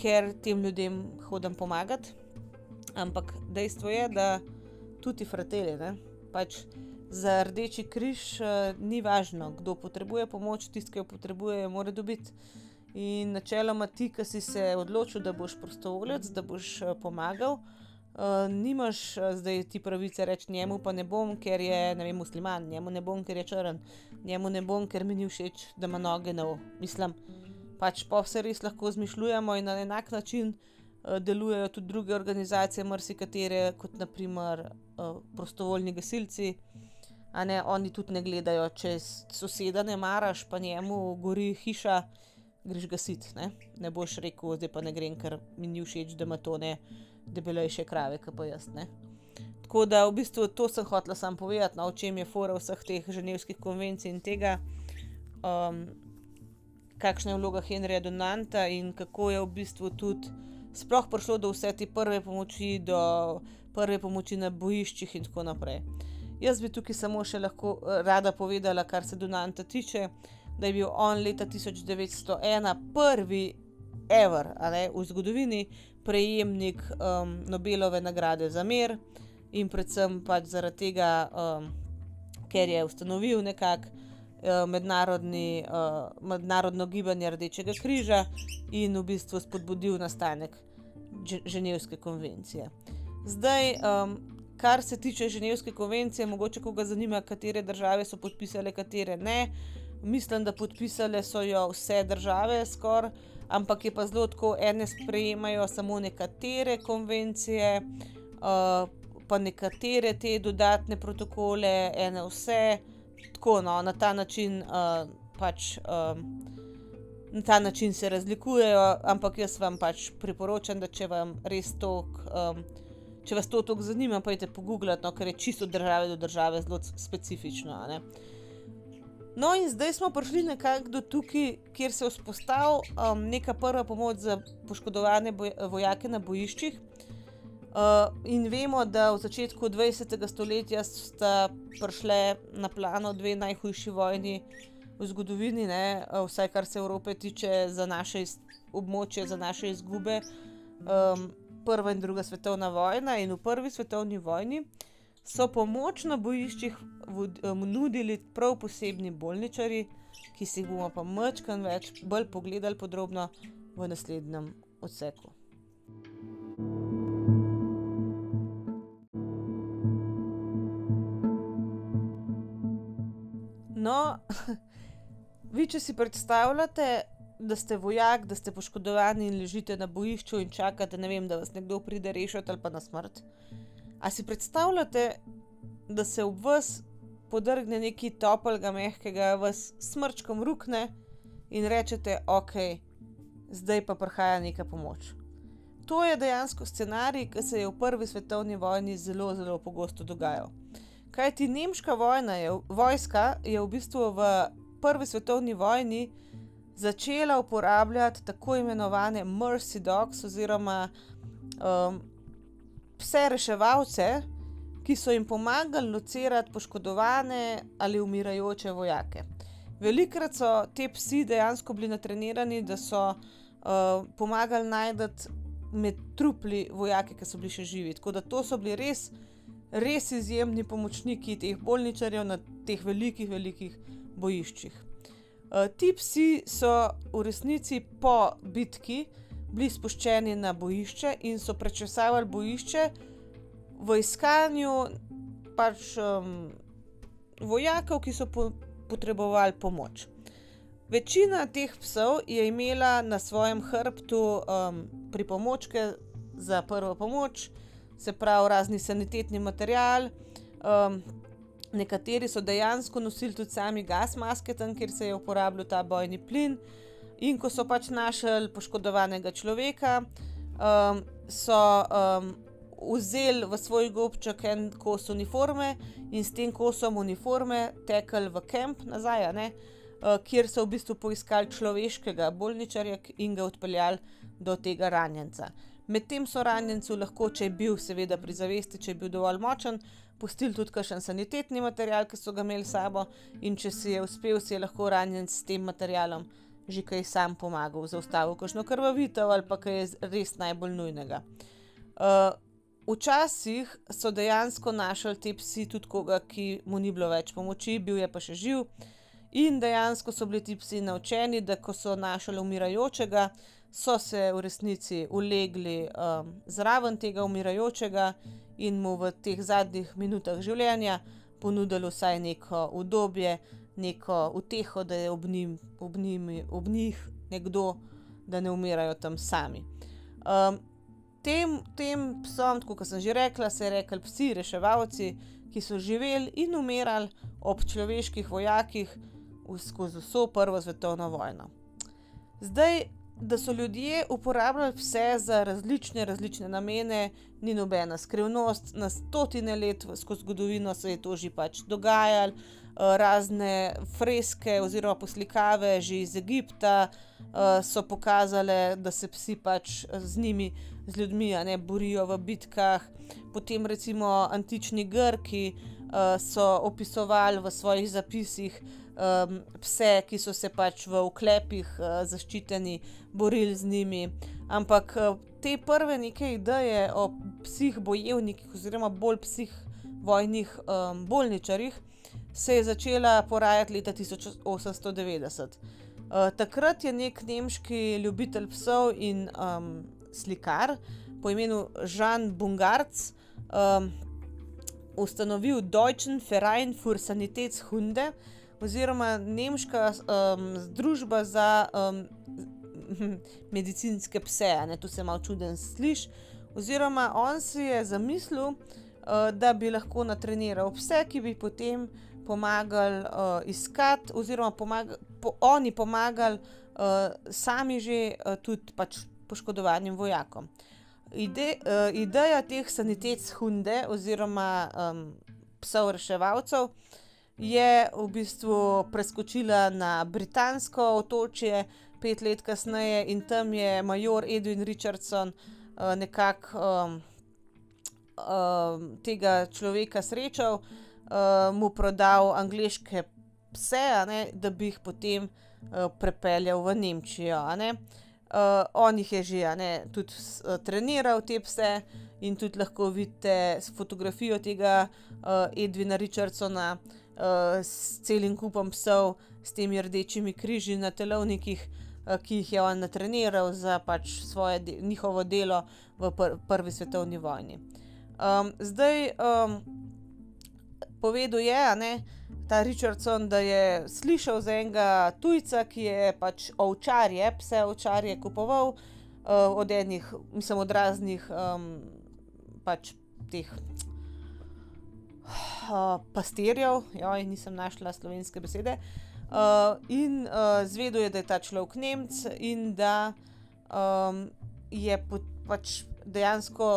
ker tem ljudem hodim pomagati. Ampak dejstvo je, da tudi fratelji, ne, pač za rdeči križ uh, ni važno, kdo potrebuje pomoč, tisti, ki jo potrebuje, mora dobiti. In načeloma ti, ki si se odločil, da boš prostovoljec, da boš uh, pomagal. Uh, nimaš uh, zdaj ti pravice reči njemu, pa ne bom, ker je ne vem, musliman, njemu ne bom, ker je črn, njemu ne bom, ker mi ni všeč, da ima noge na. Mislim, pač pa vse res lahko zmišljujemo in na enak način uh, delujejo tudi druge organizacije, marsikatere, kot naprimer uh, prostovoljni gasilci. A ne, oni tudi ne gledajo, če soseda ne maraš, pa njemu gori hiša, greš gasit. Ne, ne boš rekel, zdaj pa ne grem, ker mi ni všeč, da ima to ne debelejše krave, kot pa jaz. Ne? Tako da v bistvu to sem hotel sam povedati, no, o čem je fora vseh teh ženevskih konvencij in tega, um, kakšna je vloga Henrija Donanta in kako je v bistvu tudi sploh prišlo do vse te prve pomoči, do prve pomoči na bojiščih in tako naprej. Jaz bi tukaj samo še lahko rada povedala, kar se Donanta tiče, da je bil on leta 1901 prvi, ever, ne, v zgodovini, prejemnik um, Nobelove nagrade za mir in predvsem pač zaradi tega, um, ker je ustanovil nekako uh, mednarodni, uh, mednarodno gibanje Rdečega križa in v bistvu spodbudil nastanek Ženevske konvencije. Zdaj, kar se tiče Ženevske konvencije, mogoče koga zanima, katere države so podpisale, katere ne. Mislim, da podpisale so jo vse države skoraj ampak je pa zelo tako, ene sprejemajo samo nekatere konvencije, uh, pa nekatere te dodatne protokole, ene vse, tako no, na ta način uh, pač. Um, Na ta način se razlikujejo, ampak jaz vam pač priporočam, da če, res tok, um, če vas to tako zanima, pa idite pogooglati, no, ker je čisto od države do države zelo specifično. Uh, No, in zdaj smo prišli nekako do tukaj, kjer se je vzpostavila um, neka prva pomoč za poškodovane boj, vojake na bojiščih. Uh, in vemo, da v začetku 20. stoletja sta prišle na plano dve najhujši vojni v zgodovini, ne? vsaj kar se Evrope tiče, za naše območje, za naše izgube. Um, prva in druga svetovna vojna, in v prvi svetovni vojni so pomoč na bojiščih nudili prav posebni bolničari, ki si jih bomo pa mečkan več, bolj pogledali podrobno v naslednjem odseku. No, vi, če si predstavljate, da ste vojak, da ste poškodovani in ležite na bojišču in čakate, vem, da vas nekdo pride rešiti ali pa na smrt. A si predstavljate, da se v vas podrgne nekaj toplega, mehkega, vas smrčkom rukne in rečete, ok, zdaj pa prihaja neka pomoč. To je dejansko scenarij, ki se je v prvi svetovni vojni zelo, zelo pogosto dogajal. Kaj ti nemška je, vojska je v bistvu v prvi svetovni vojni začela uporabljati tako imenovane Mercy Dogs oziroma um, pse reševalce, ki so jim pomagali locirati poškodovane ali umirajoče vojake. Velikrat so te psi dejansko bili natrenirani, da so uh, pomagali najti med trupli vojake, ki so bili še živi. Tako da to so bili res, res izjemni pomočniki teh bolničarjev na teh velikih, velikih bojiščih. Uh, ti psi so v resnici po bitki bili spuščeni na bojišče in so prečesavali bojišče v iskanju pač um, vojakov, ki so po potrebovali pomoč. Večina teh psov je imela na svojem hrbtu um, pripomočke za prvo pomoč, se pravi, razni sanitetni material. Um, nekateri so dejansko nosili tudi sami gas maske, tam kjer se je uporabljal ta bojni plin. In ko so pač našli poškodovanega človeka, um, so um, vzeli v svoj gobček en kos uniforme in s tem kosom uniforme tekli v kamp nazaj, uh, kjer so v bistvu poiskali človeškega bolničarja in ga odpeljali do tega ranjenca. Medtem so ranjencu lahko, če je bil, seveda, pri zavesti, če je bil dovolj močen, pustili tudi kakšen sanitetni material, ki so ga imeli s sabo, in če si je uspel, si je lahko ranjen s tem materialom že kaj sam pomagal, zaustavil kakšno krvavitev ali pa kaj je res najbolj nujnega. Uh, včasih so dejansko našli te psi tudi koga, ki mu ni bilo več pomoči, bil je pa še živ. In dejansko so bili ti psi naučeni, da ko so našli umirajočega, so se v resnici ulegli um, zraven tega umirajočega in mu v teh zadnjih minutah življenja ponudili vsaj neko udobje, neko uteho, da je ob, njim, ob, njim, ob njih nekdo, da ne umirajo tam sami. Um, tem, tem psom, kot sem že rekla, se je rekel psi, reševalci, ki so živeli in umirali ob človeških vojakih skozi vso prvo svetovno vojno. Zdaj, da so ljudje uporabljali vse za različne, različne namene, ni nobena skrivnost. Na stotine let skozi zgodovino se je to že pač dogajalo. razne freske oziroma poslikave že iz Egipta uh, so pokazale, da se psi pač z njimi, z ljudmi, ne borijo v bitkah. Potem recimo antični Grki so opisovali v svojih zapisih um, pse, ki so se pač v oklepih uh, zaščiteni borili z njimi. Ampak uh, te prve neke ideje o psih bojevnikih, oziroma bolj psih vojnih um, bolničarjih, se je začela porajati leta 1890. Uh, takrat je nek nemški ljubitelj psov in um, slikar po imenu Žan Bungarc um, ustanovil Deutschen Verein für Sanitätshunde, oziroma nemška um, združba za um, medicinske pse, ne tu se malo čuden sliš. Oziroma, on si je zamislil, uh, da bi lahko natreniral pse, ki bi potem pomagali uh, iskati, oziroma pomag po oni pomagali uh, sami že uh, tudi pač poškodovanim vojakom. Ide uh, ideja teh sanitetshunde oziroma um, psov reševalcev je v bistvu preskočila na britansko otočje pet let kasneje in tam je major Edwin Richardson uh, nekako um, um, tega človeka srečal, uh, mu prodal angliške pse, ne, da bi jih potem uh, prepeljal v Nemčijo. Uh, on jih je že ne, tudi uh, treniral, te pse, in tudi lahko vidite fotografijo tega uh, Edwina Richardsona, uh, s celim kupom psov, s temi rdečimi križi na telovnikih, uh, ki jih je on natreniral za pač svoje de njihovo delo v pr prvi svetovni vojni. Um, zdaj, um, povedal je, ne, ta Richardson, da je slišal za enega tujca, ki je pač ovčarje, pse ovčarje kupoval uh, od enih, mislim, od raznih um, pač teh uh, pastirjev, joj, nisem našla slovenske besede. Uh, in uh, zvedel je, da je ta človek Nemc in da um, je po, pač dejansko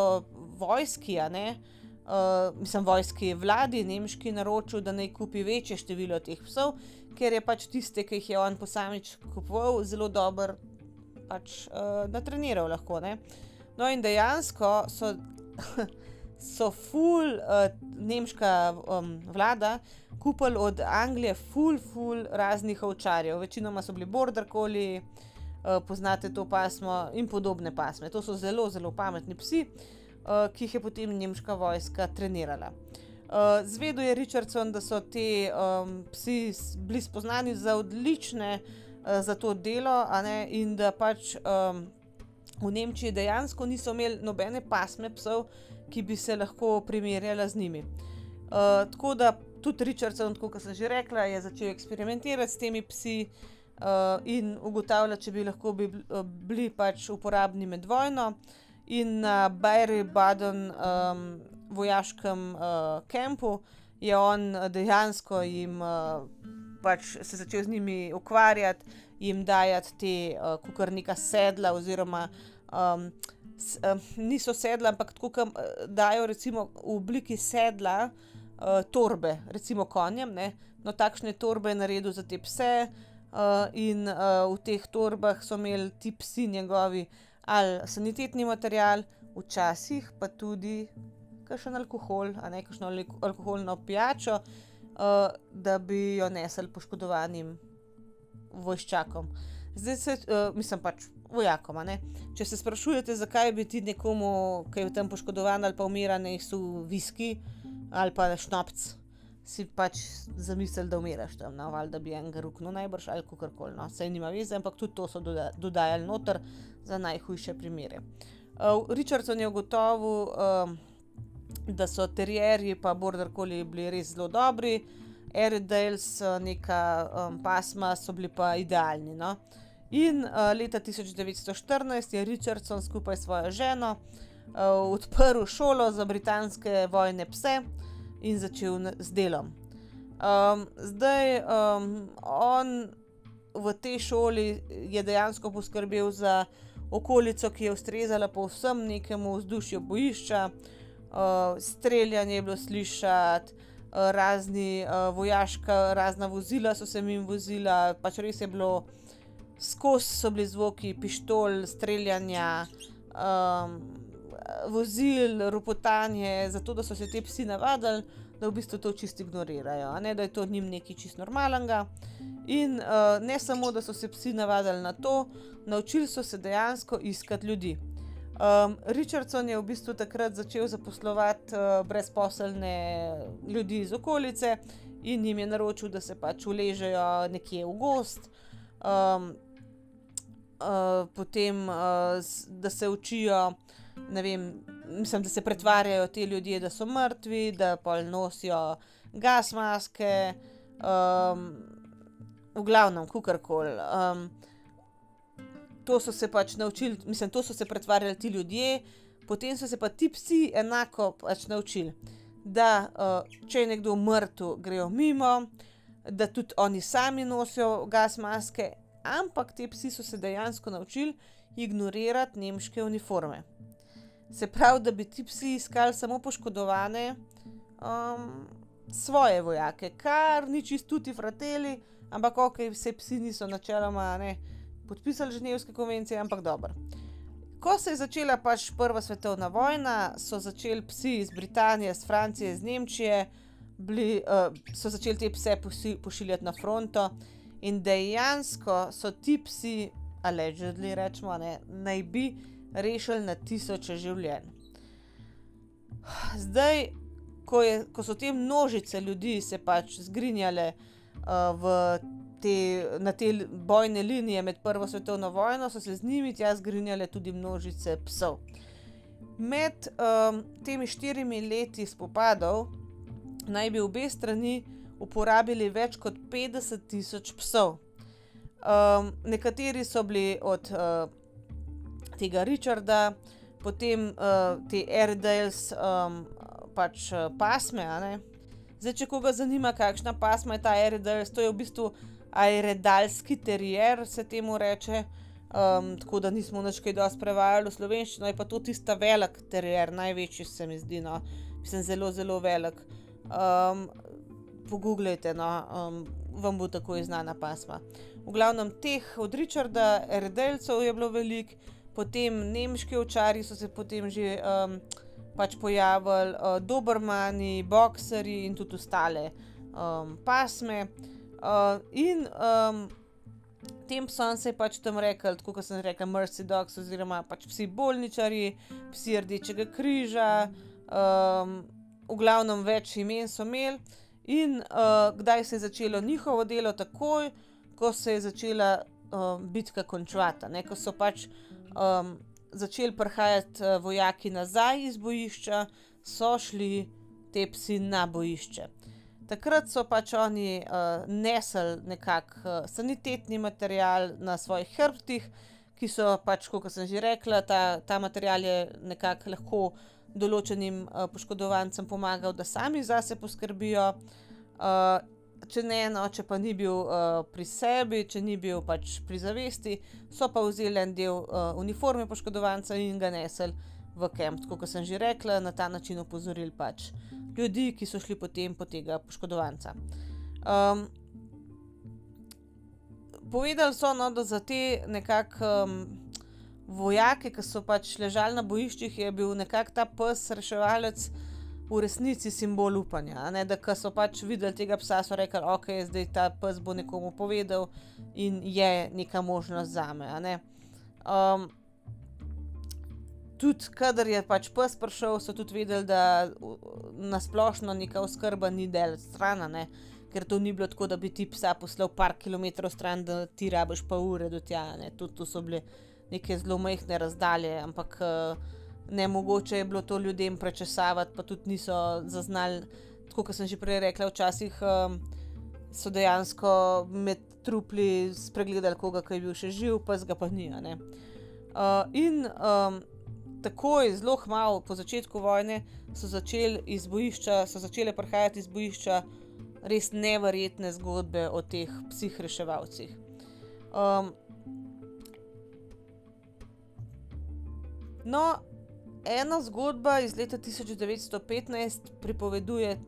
vojski, a ne, uh, mislim, vojski vladi, nemški naročil, da naj kupi večje število teh psov, ker je pač tiste, ki jih je on posamič kupoval, zelo dobro pač uh, natreniral lahko. Ne. No, in dejansko so. so ful, uh, nemška um, vlada, kupili od Anglije, ful, ful raznih ovčarjev. Večinoma so bili border koli, uh, poznate to pasmo in podobne pasme. To so zelo, zelo pametni psi, uh, ki jih je potem nemška vojska trenirala. Uh, Zvedel je Richardson, da so ti um, psi bili spoznani za odlične uh, za to delo, in da pač um, v Nemčiji dejansko niso imeli nobene pasme psov, ki bi se lahko primerjala z njimi. Uh, tako da tudi Richardson, kot sem že rekla, je začel eksperimentirati s temi psi uh, in ugotavljati, če bi lahko bi, uh, bili pač uporabni med vojno. In na Bajri Baden um, vojaškem uh, kampu je on dejansko jim uh, pač se začel z njimi ukvarjati, jim dajati te, uh, kar neka sedla oziroma um, niso sedla, ampak tako, da uh, dajo recimo v obliki sedla uh, torbe, recimo konjem. Ne? No, takšne torbe je naredil za te pse, uh, in uh, v teh torbah so imeli ti psi njegovi ali sanitetni material, včasih pa tudi kakšen alkohol, a ne kakšno alkoholno pijačo, uh, da bi jo nesel poškodovanim vojščakom. Zdaj se, uh, mislim pač vojakom. Če se sprašujete, zakaj bi ti nekomu, ki je v tem poškodovan ali pa umira, ne su viski ali pa šnopc, si pač zamisel, da umiraš tam, no, ali da bi enega ruknil najbrž ali kako koli. No. Sej nima veze, ampak tudi to so doda dodajali noter za najhujše primere. Uh, Richardson je ugotovil, uh, da so terjerji pa border koli bili res zelo dobri. Airedales, neka um, pasma, so bili pa idealni. No? Uh, In uh, leta 1914 je Richardson skupaj s svojo ženo uh, odprl šolo za britanske vojne pse in začel z delom. Um, zdaj, um, on v tej šoli je dejansko poskrbel za okolico, ki je ustrezala povsem nekemu vzdušju bojišča, uh, streljanje je bilo slišati, razni uh, vojaška, razna vozila so se jim vozila, pač res je bilo, skozi so bili zvoki pištol, streljanja, um, vozil, ropotanje, zato da so se ti psi navadili, da v bistvu to čisto ignorirajo, ne da je to njim nekaj čist normalnega. In uh, ne samo, da so se psi navadili na to, naučili so se dejansko iskati ljudi. Um, Richardson je v bistvu takrat začel zaposlovati uh, brezposelne ljudi iz okolice in jim je naročil, da se pač uležejo nekje v gost, um, uh, potem uh, da se učijo, ne vem, mislim, da se pretvarjajo ti ljudje, da so mrtvi, da pol nosijo gas maske, um, v glavnem, kukorkoli. Um, to so se pač naučili, mislim, to so se pretvarjali ti ljudje, potem so se pa ti psi enako pač naučili, da uh, če je nekdo mrtev, grejo mimo, da tudi oni sami nosijo gas maske, ampak ti psi so se dejansko naučili ignorirati nemške uniforme. Se pravi, da bi ti psi iskali samo poškodovane um, svoje vojake, kar ni čisto ti frateli, ampak ok, vse psi niso načeloma ne podpisali Ženevske konvencije, ampak dobro. Ko se je začela pač Prva svetovna vojna, so začeli psi iz Britanije, iz Francije, iz Nemčije, bili, uh, so začeli te pse pošiljati na fronto in dejansko so ti psi, allegedly rečemo, ne, naj bi rešili na tisoče življenj. Zdaj, ko, je, ko so te množice ljudi se pač zgrinjale uh, te, na te bojne linije med Prvo svetovno vojno, so se z njimi tja zgrinjale tudi množice psov. Med um, temi štirimi leti spopadov naj bi obe strani uporabili več kot 50 tisoč psov. Um, nekateri so bili od uh, tega Richarda, potem uh, te Airedales, um, pač uh, pasme. Zdaj, če koga zanima, kakšna pasma je ta Airedales, to je v bistvu aeredalski terier, se temu reče. Um, tako da nismo več kaj dosti prevajali v slovenščino, je pa to tista velik terier, največji se mi zdi, no, mislim, zelo, zelo velik. Um, pogooglejte, no, um, vam bo tako znana pasma. V glavnem teh od Richarda, Erdelcev je bilo veliko, potem nemški očari so se potem že um, pač pojavili, uh, Dobermani, bokseri in tudi ostale um, pasme. Uh, in um, tem psom se je pač tam rekel, tako kot sem rekel, Mercy Dogs, oziroma pač psi bolničari, psi rdečega križa, um, v glavnem več imen so imeli. In uh, kdaj se je začelo njihovo delo, takoj, ko se je začela um, bitka končati, ko so pač um, začeli prihajati uh, vojaki nazaj iz bojišča, so šli te psi na bojišče. Takrat so pač oni uh, nesli nekakšen uh, sanitetni material na svojih hrbtih, ki so pač, kot sem že rekla, ta, ta material je nekako lahko določenim uh, poškodovancem pomagal, da sami zase poskrbijo. Uh, če ne, no, če pa ni bil uh, pri sebi, če ni bil pač pri zavesti, so pa vzeli en del uh, uniforme poškodovanca in ga nesli v kamp. Kot sem že rekla, na ta način opozorili pač ljudi, ki so šli potem po tega poškodovanca. Um, povedali so, no, da za te nekakšne um, vojake, ki so pač ležali na bojiščih, je bil nekako ta pes reševalec v resnici simbol upanja. Ne? Da so pač videli tega psa, so rekli, je zdaj ta pes bo nekomu povedal in je neka možnost za me. Um, tudi, kadar je pač pes prišel, so tudi vedeli, da nasplošno neka oskrba ni del stran, ker to ni bilo tako, da bi ti psa poslal par kilometrov stran, da ti rabiš pa ure do tja. Tudi to so bile neke zelo majhne razdalje, ampak ne mogoče je bilo to ljudem prečesavati, pa tudi niso zaznali, tako kot sem že prej rekla, včasih. So dejansko med trupli spregledali koga, ki je bil še živ, pa zga pa ni. Uh, in um, takoj, zelo malo po začetku vojne, so začeli iz bojišča, so začele prihajati iz bojišča res neverjetne zgodbe o teh psih reševalcih. Um, no, ena zgodba iz leta 1915 pripoveduje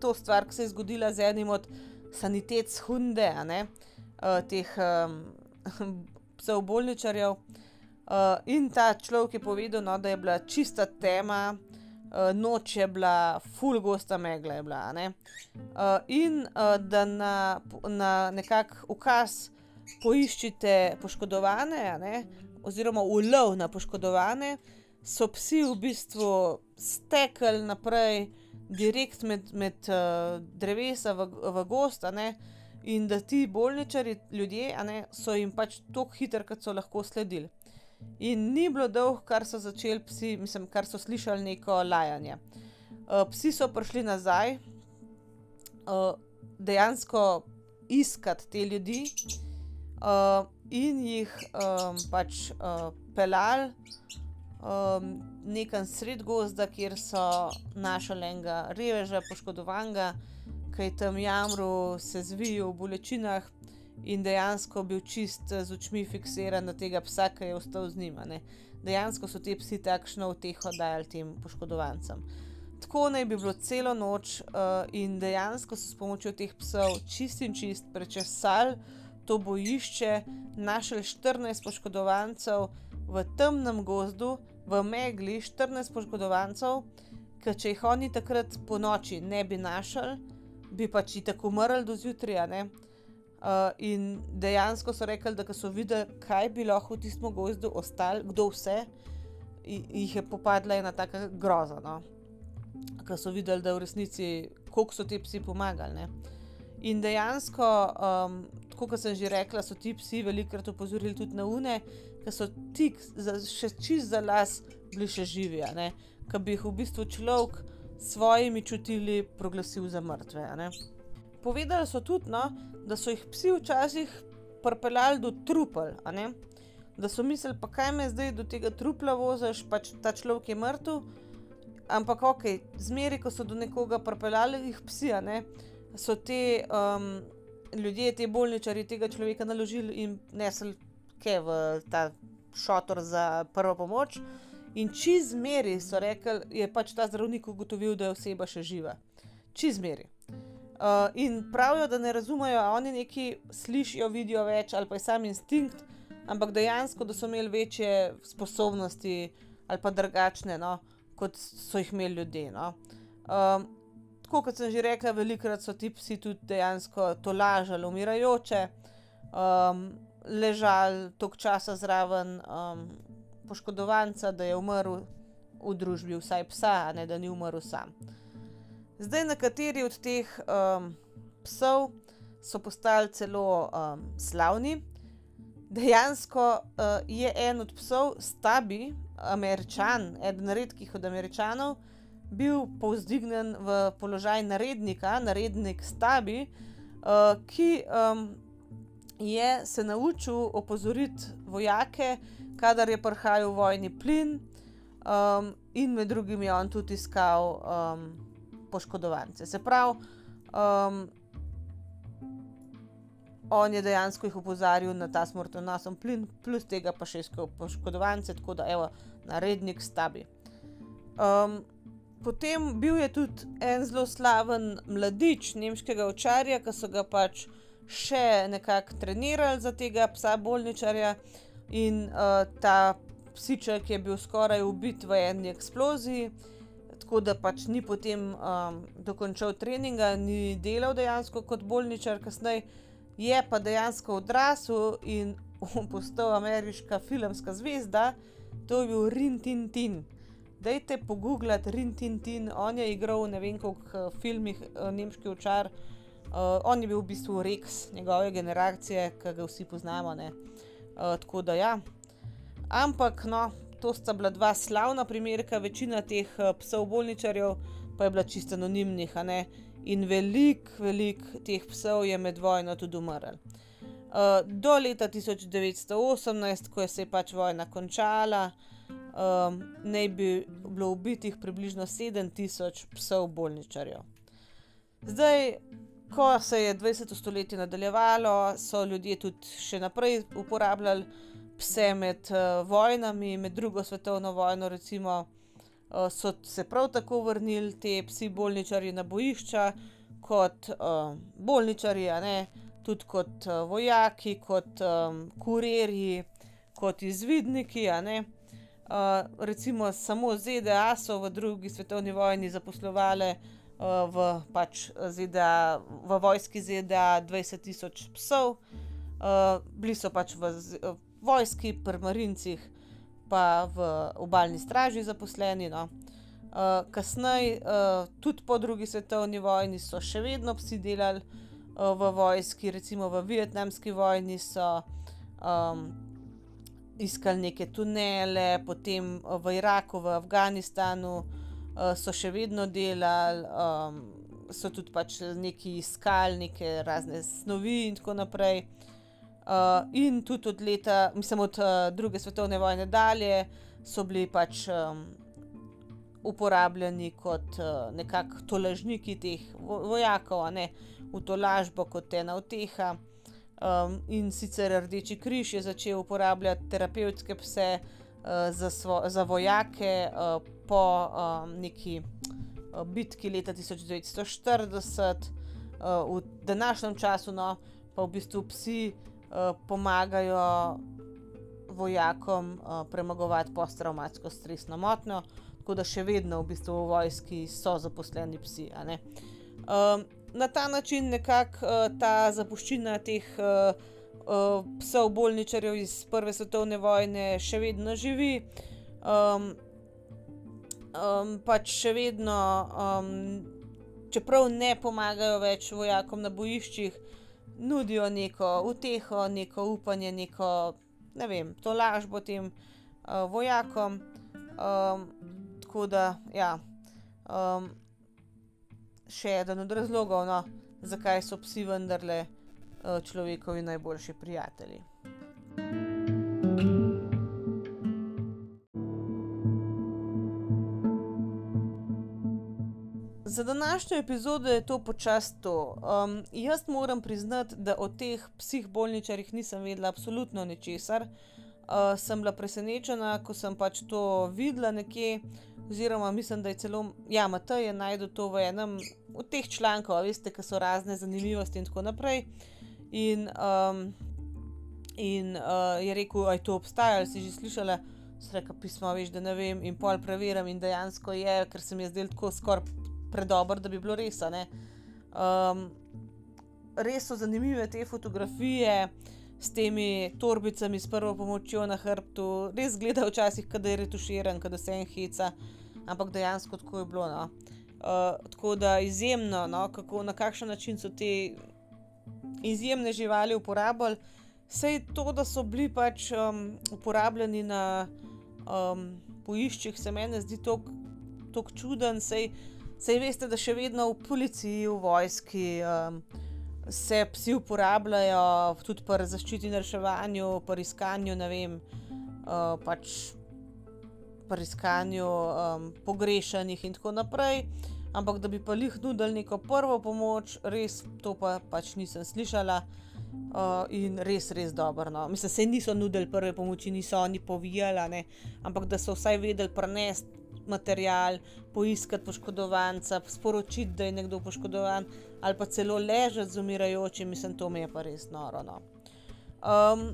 to stvar, ki se je zgodila z enim od sanitetshunde, uh, teh um, psov bolničarjev. Uh, in ta človek je povedal, no, da je bila čista tema, uh, noč je bila, full gosta megla je bila. Uh, in uh, da na, na nekak ukaz poiščite poškodovane, oziroma ulov na poškodovane, so psi v bistvu stekli naprej, direkt med, med uh, drevesa v, v gost. In da ti bolničari, ljudje, ne, so jim pač tako hitri, kot so lahko sledili. In ni bilo dolgo, kar so začeli psi, mislim, kar so slišali neko lajanje. Uh, psi so prišli nazaj, uh, dejansko iskati te ljudi uh, in jih um, pač uh, pelali um, nekam sred gozda, kjer so našli enega reveža, poškodovanega, ki je tam jamru, se zvijal v bolečinah in dejansko bil čist z očmi fiksiran na tega psa, ki je ostal z njima. Ne. Dejansko so ti psi takšno uteho dajali tem poškodovancem. Tako naj bi bilo celo noč, uh, in dejansko so s pomočjo teh psov čist in čist prečesali to bojišče, našli 14 poškodovancev v temnem gozdu, v megli, 14 poškodovancev, ker če jih oni takrat po noči ne bi našli, bi pač tako umrli do zjutraj. Uh, in dejansko so rekli, da so videli, kaj bi lahko v tistem gozdu ostalo, kdo vse jih je popadla ena taka groza. No? Ker so videli, da v resnici, koliko so ti psi pomagali. Ne? In dejansko, um, kot sem že rekla, so ti psi velikokrat opozorili tudi na une, ki so ti še čist za las bili še živi, ki bi jih v bistvu človek s svojimi čutili proglasil za mrtve. Povedali so tudi, no, da so jih psi včasih pripeljali do trupel, da so mislili, pa kaj me zdaj do tega trupla voziš, pač ta človek je mrtev. Ampak ok, zmeri, ko so do nekoga pripeljali jih psi, so te um, ljudje, te bolničari tega človeka naložili in nesli ke v ta šotor za prvo pomoč. In čez meri so rekli, je pač ta zdravnik ugotovil, da je oseba še živa. Čez meri. Uh, in pravijo, da ne razumejo, oni neki slišijo, vidijo več ali pa je sam instinkt, ampak dejansko, da so imeli večje sposobnosti ali pa drugačne, no, kot so jih imeli ljudje. No. Um, tako kot sem že rekla, velikokrat so ti psi tudi dejansko to lažali, umirajoče, um, ležali tok časa zraven um, poškodovanca, da je umrl v družbi vsaj psa, a ne da ni umrl sam. Zdaj, nekateri od teh um, psov so postali celo um, slavni. Dejansko uh, je en od psov, Stabi, američan, eden redkih od američanov, bil povzdignjen v položaj narednika, narednik Stabi, uh, ki um, je se naučil opozoriti vojake, kadar je prihajal vojni plin, um, in med drugim je on tudi iskal. Um, poškodovance. Se pravi, um, on je dejansko jih opozarjal na ta smrtonosen plin, plus tega pa še iskal poškodovance, tako da je narednik stabi. Um, potem bil je tudi en zelo slaven mladič nemškega očarja, ki so ga pač še nekako trenirali za tega psa bolničarja, in uh, ta psiček je bil skoraj ubit v eni eksploziji tako da pač ni potem um, dokončal treninga, ni delal dejansko kot bolničar, kasneje je pa dejansko odrasel in postal ameriška filmska zvezda, to je bil Rin Tin Tin. Dajte pogooglati Rin Tin Tin, on je igral v ne vem koliko uh, filmih, uh, nemški očar. Uh, on je bil v bistvu Rex, njegove generacije, ki ga vsi poznamo. Uh, tako da ja. Ampak no, to sta bila dva slavna primerka, večina teh uh, psov bolničarjev pa je bila čisto anonimnih, in velik, velik teh psov je med vojno tudi umrl. Uh, do leta 1918, ko je se je pač vojna končala, um, naj bi bilo ubitih približno 7000 psov bolničarjev. Zdaj, ko se je 20. stoletje nadaljevalo, so ljudje tudi še naprej uporabljali pse med uh, vojnami, med drugo svetovno vojno, recimo, uh, so se prav tako vrnili ti psi bolničarji na bojišča, kot uh, bolničarji, tudi kot uh, vojaki, kot um, kurirji, kot izvidniki. Uh, recimo samo ZDA so v drugi svetovni vojni zaposlovali uh, v, pač ZDA, v vojski ZDA 20 tisoč psov, uh, bili so pač v, v vojski, pri marincih, pa v obaljni straži zaposleni. No. Uh, Kasneje, uh, tudi po drugi svetovni vojni, so še vedno psi delali uh, v vojski, recimo v vietnamski vojni so um, iskali neke tunele, potem v Iraku, v Afganistanu uh, so še vedno delali, um, so tudi pač neki iskali neke razne snovi in tako naprej. Uh, in tudi od leta, mislim, od uh, druge svetovne vojne dalje, so bili pač um, uporabljeni kot uh, nekakšni tolažniki teh vojakov, ne v tolažbo kot ena uteha. Um, in sicer Rdeči križ je začel uporabljati terapevtske pse uh, za, svo, za vojake uh, po um, neki uh, bitki leta 1940, uh, v današnjem času, no, pa v bistvu psi. Eh, pomagajo vojakom uh, premagovati posttraumatsko stresno motnjo, tako da še vedno v bistvu v vojski so zaposleni psi. Um, na ta način nekako uh, ta zapuščina teh uh, uh, psov bolničarjev iz Prve svetovne vojne še vedno živi. Um, um, pač še vedno, um, čeprav ne pomagajo več vojakom na bojiščih, nudijo neko uteho, neko upanje, neko, ne vem, to lažbo tem uh, vojakom. Um, tako da, ja, um, še eden od razlogov, no, zakaj so psi vendarle uh, človekovi najboljši prijatelji. Za današnjo epizodo je to počasi to. Um, jaz moram priznati, da o teh psih bolničarjih nisem vedela absolutno ničesar. Uh, sem bila presenečena, ko sem pač to videla nekje, oziroma mislim, da je celo, ja, Matej je najdel to v enem od teh člankov, veste, ki so razne zanimivosti in tako naprej. In, um, in uh, je rekel, da je to obstajalo, si že slišala, sreka pismo, veš, da ne vem, in pol preverjam, in dejansko je, ker se mi je zdelo tako skoraj predobro, da bi bilo res. Um, res so zanimive te fotografije s temi torbicami, s prvo pomočjo na hrbtu, res gleda včasih, da je retuširan, da se en heca, ampak dejansko tako je bilo. No. Uh, tako da izjemno, no, kako, na kakšen način so te izjemne živali uporabljali. Vse to, da so bili pač um, uporabljeni na um, poiščih, se meni zdi tako čuden, sej Sej veste, da še vedno v policiji, v vojski um, se psi uporabljajo, tudi pri zaščiti in reševanju, pri iskanju, ne vem, uh, pač pri iskanju um, pogrešanih in tako naprej. Ampak da bi pa jih nudili neko prvo pomoč, res to pa pač nisem slišala. Uh, in res, res dobro. No. Mislim, da se niso nudili prve pomoči, niso oni povijali, ampak da so vsaj vedeli prenesti material, poiskati poškodovanca, sporočiti, da je nekdo poškodovan, ali pa celo ležati z umirajočim, mislim, to mi je pa res noro. No. Um,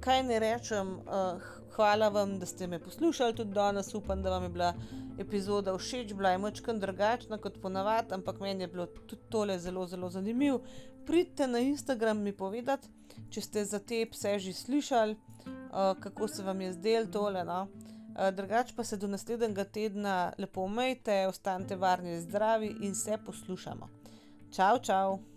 kaj ne rečem, uh, hvala vam, da ste me poslušali tudi danes, upam, da vam je bila epizoda všeč, bila je močkam drugačna kot ponavadi, ampak meni je bilo tudi tole zelo, zelo zanimivo. Pridite na Instagram mi povedati, če ste za te pse že slišali, uh, kako se vam je zdelo tole. No? Eh, drugač pa se do naslednjega tedna lepo umejte, ostanite varni in zdravi in se poslušamo. Čau, čau!